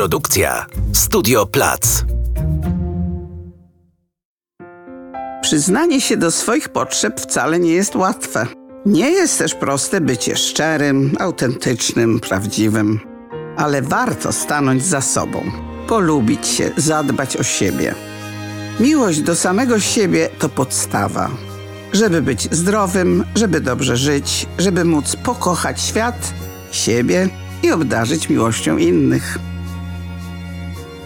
Produkcja Studio Plac. Przyznanie się do swoich potrzeb wcale nie jest łatwe. Nie jest też proste bycie szczerym, autentycznym, prawdziwym. Ale warto stanąć za sobą, polubić się, zadbać o siebie. Miłość do samego siebie to podstawa. Żeby być zdrowym, żeby dobrze żyć, żeby móc pokochać świat, siebie i obdarzyć miłością innych.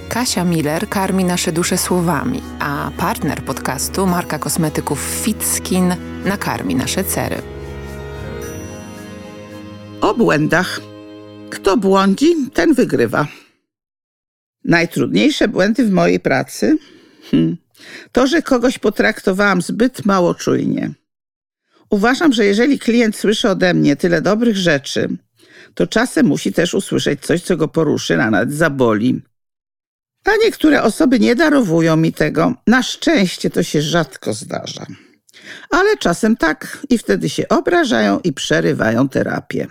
Kasia Miller karmi nasze dusze słowami, a partner podcastu, marka kosmetyków FitSkin, nakarmi nasze cery. O błędach. Kto błądzi, ten wygrywa. Najtrudniejsze błędy w mojej pracy? Hmm. To, że kogoś potraktowałam zbyt mało czujnie. Uważam, że jeżeli klient słyszy ode mnie tyle dobrych rzeczy, to czasem musi też usłyszeć coś, co go poruszy, a nawet zaboli. A niektóre osoby nie darowują mi tego. Na szczęście to się rzadko zdarza. Ale czasem tak i wtedy się obrażają i przerywają terapię.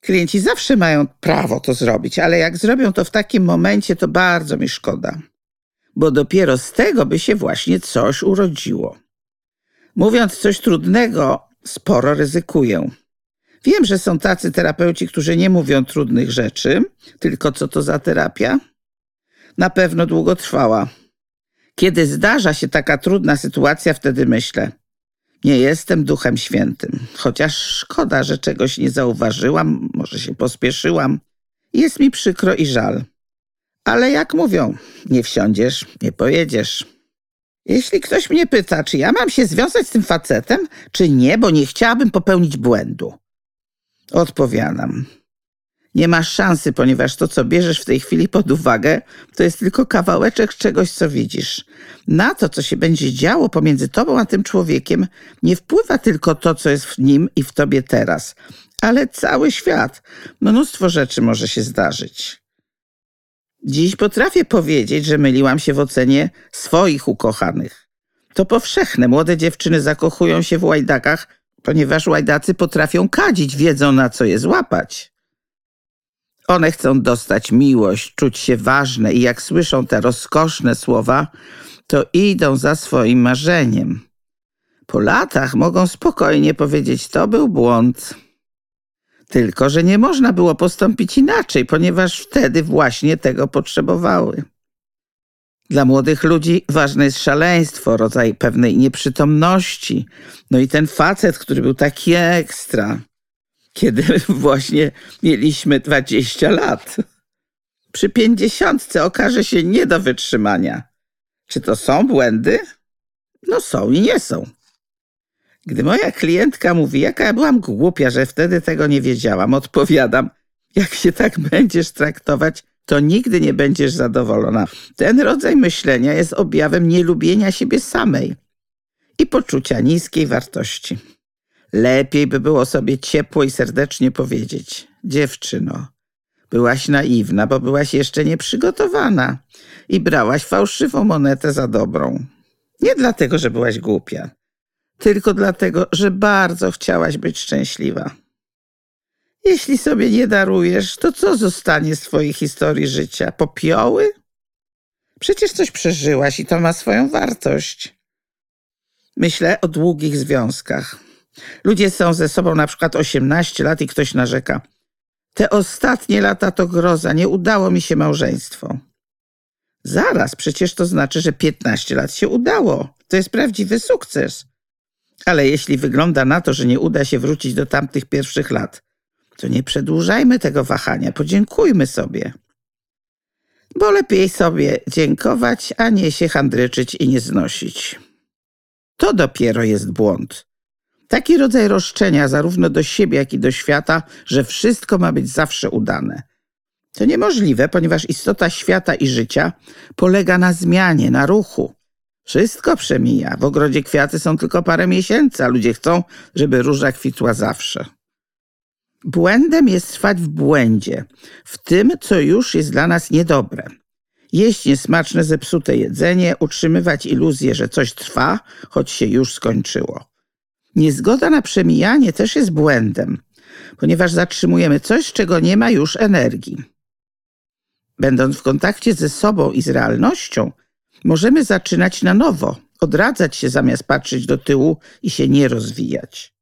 Klienci zawsze mają prawo to zrobić, ale jak zrobią to w takim momencie, to bardzo mi szkoda, bo dopiero z tego by się właśnie coś urodziło. Mówiąc coś trudnego, sporo ryzykuję. Wiem, że są tacy terapeuci, którzy nie mówią trudnych rzeczy, tylko co to za terapia? Na pewno długo trwała. Kiedy zdarza się taka trudna sytuacja, wtedy myślę, nie jestem duchem świętym, chociaż szkoda, że czegoś nie zauważyłam, może się pospieszyłam. Jest mi przykro i żal. Ale jak mówią, nie wsiądziesz, nie pojedziesz. Jeśli ktoś mnie pyta, czy ja mam się związać z tym facetem, czy nie, bo nie chciałabym popełnić błędu, odpowiadam. Nie masz szansy, ponieważ to, co bierzesz w tej chwili pod uwagę, to jest tylko kawałeczek czegoś, co widzisz. Na to, co się będzie działo pomiędzy tobą a tym człowiekiem, nie wpływa tylko to, co jest w nim i w tobie teraz, ale cały świat. Mnóstwo rzeczy może się zdarzyć. Dziś potrafię powiedzieć, że myliłam się w ocenie swoich ukochanych. To powszechne. Młode dziewczyny zakochują się w łajdakach, ponieważ łajdacy potrafią kadzić, wiedzą na co je złapać. One chcą dostać miłość, czuć się ważne i jak słyszą te rozkoszne słowa, to idą za swoim marzeniem. Po latach mogą spokojnie powiedzieć: To był błąd. Tylko, że nie można było postąpić inaczej, ponieważ wtedy właśnie tego potrzebowały. Dla młodych ludzi ważne jest szaleństwo, rodzaj pewnej nieprzytomności. No i ten facet, który był taki ekstra, kiedy właśnie mieliśmy 20 lat. Przy pięćdziesiątce okaże się nie do wytrzymania. Czy to są błędy? No są i nie są. Gdy moja klientka mówi, jaka ja byłam głupia, że wtedy tego nie wiedziałam, odpowiadam, jak się tak będziesz traktować, to nigdy nie będziesz zadowolona. Ten rodzaj myślenia jest objawem nielubienia siebie samej i poczucia niskiej wartości. Lepiej by było sobie ciepło i serdecznie powiedzieć: Dziewczyno, byłaś naiwna, bo byłaś jeszcze nieprzygotowana i brałaś fałszywą monetę za dobrą. Nie dlatego, że byłaś głupia, tylko dlatego, że bardzo chciałaś być szczęśliwa. Jeśli sobie nie darujesz, to co zostanie z twojej historii życia? Popioły? Przecież coś przeżyłaś i to ma swoją wartość. Myślę o długich związkach. Ludzie są ze sobą na przykład 18 lat i ktoś narzeka. Te ostatnie lata to groza, nie udało mi się małżeństwo. Zaraz, przecież to znaczy, że 15 lat się udało. To jest prawdziwy sukces. Ale jeśli wygląda na to, że nie uda się wrócić do tamtych pierwszych lat, to nie przedłużajmy tego wahania, podziękujmy sobie. Bo lepiej sobie dziękować, a nie się handryczyć i nie znosić. To dopiero jest błąd. Taki rodzaj roszczenia zarówno do siebie, jak i do świata, że wszystko ma być zawsze udane. To niemożliwe, ponieważ istota świata i życia polega na zmianie, na ruchu. Wszystko przemija. W ogrodzie kwiaty są tylko parę miesięcy, a ludzie chcą, żeby róża kwitła zawsze. Błędem jest trwać w błędzie, w tym, co już jest dla nas niedobre. Jeść niesmaczne, zepsute jedzenie, utrzymywać iluzję, że coś trwa, choć się już skończyło. Niezgoda na przemijanie też jest błędem, ponieważ zatrzymujemy coś, czego nie ma już energii. będąc w kontakcie ze sobą i z realnością, możemy zaczynać na nowo, odradzać się zamiast patrzeć do tyłu i się nie rozwijać.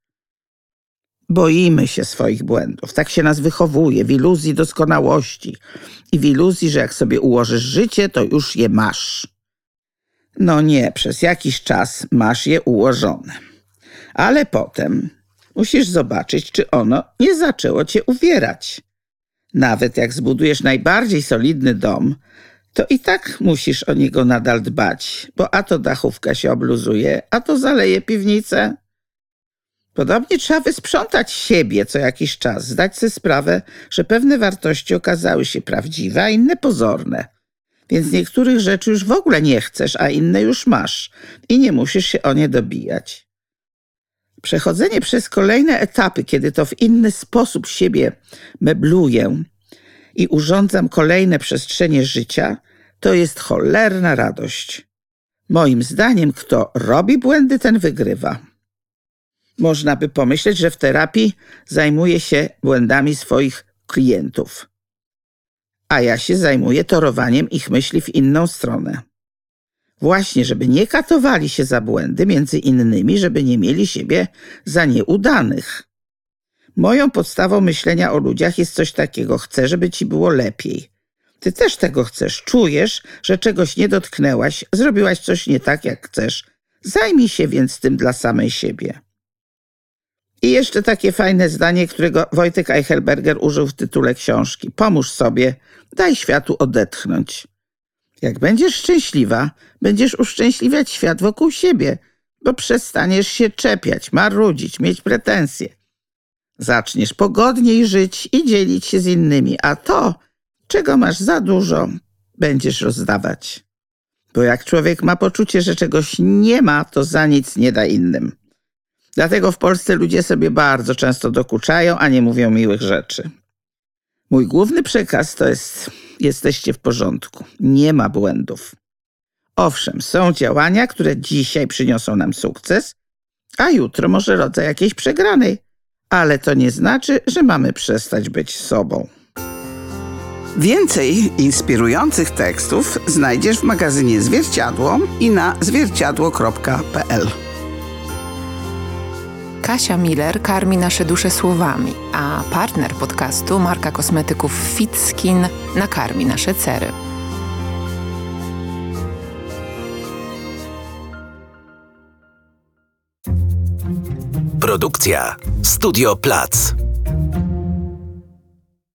Boimy się swoich błędów. Tak się nas wychowuje w iluzji doskonałości i w iluzji, że jak sobie ułożysz życie, to już je masz. No nie, przez jakiś czas masz je ułożone. Ale potem musisz zobaczyć, czy ono nie zaczęło cię uwierać. Nawet jak zbudujesz najbardziej solidny dom, to i tak musisz o niego nadal dbać, bo a to dachówka się obluzuje, a to zaleje piwnicę. Podobnie trzeba wysprzątać siebie co jakiś czas, zdać sobie sprawę, że pewne wartości okazały się prawdziwe, a inne pozorne. Więc niektórych rzeczy już w ogóle nie chcesz, a inne już masz i nie musisz się o nie dobijać. Przechodzenie przez kolejne etapy, kiedy to w inny sposób siebie mebluję i urządzam kolejne przestrzenie życia, to jest cholerna radość. Moim zdaniem, kto robi błędy, ten wygrywa. Można by pomyśleć, że w terapii zajmuję się błędami swoich klientów, a ja się zajmuję torowaniem ich myśli w inną stronę. Właśnie, żeby nie katowali się za błędy, między innymi, żeby nie mieli siebie za nieudanych. Moją podstawą myślenia o ludziach jest coś takiego: chcę, żeby ci było lepiej. Ty też tego chcesz, czujesz, że czegoś nie dotknęłaś, zrobiłaś coś nie tak, jak chcesz. Zajmij się więc tym dla samej siebie. I jeszcze takie fajne zdanie, którego Wojtek Eichelberger użył w tytule książki. Pomóż sobie, daj światu odetchnąć. Jak będziesz szczęśliwa, będziesz uszczęśliwiać świat wokół siebie, bo przestaniesz się czepiać, marudzić, mieć pretensje. Zaczniesz pogodniej żyć i dzielić się z innymi, a to, czego masz za dużo, będziesz rozdawać. Bo jak człowiek ma poczucie, że czegoś nie ma, to za nic nie da innym. Dlatego w Polsce ludzie sobie bardzo często dokuczają, a nie mówią miłych rzeczy. Mój główny przekaz to jest: jesteście w porządku, nie ma błędów. Owszem, są działania, które dzisiaj przyniosą nam sukces, a jutro może rodzaj jakiejś przegranej, ale to nie znaczy, że mamy przestać być sobą. Więcej inspirujących tekstów znajdziesz w magazynie Zwierciadło i na zwierciadło.pl. Kasia Miller karmi nasze dusze słowami, a partner podcastu marka kosmetyków Fitskin nakarmi nasze cery. Produkcja Studio Plac.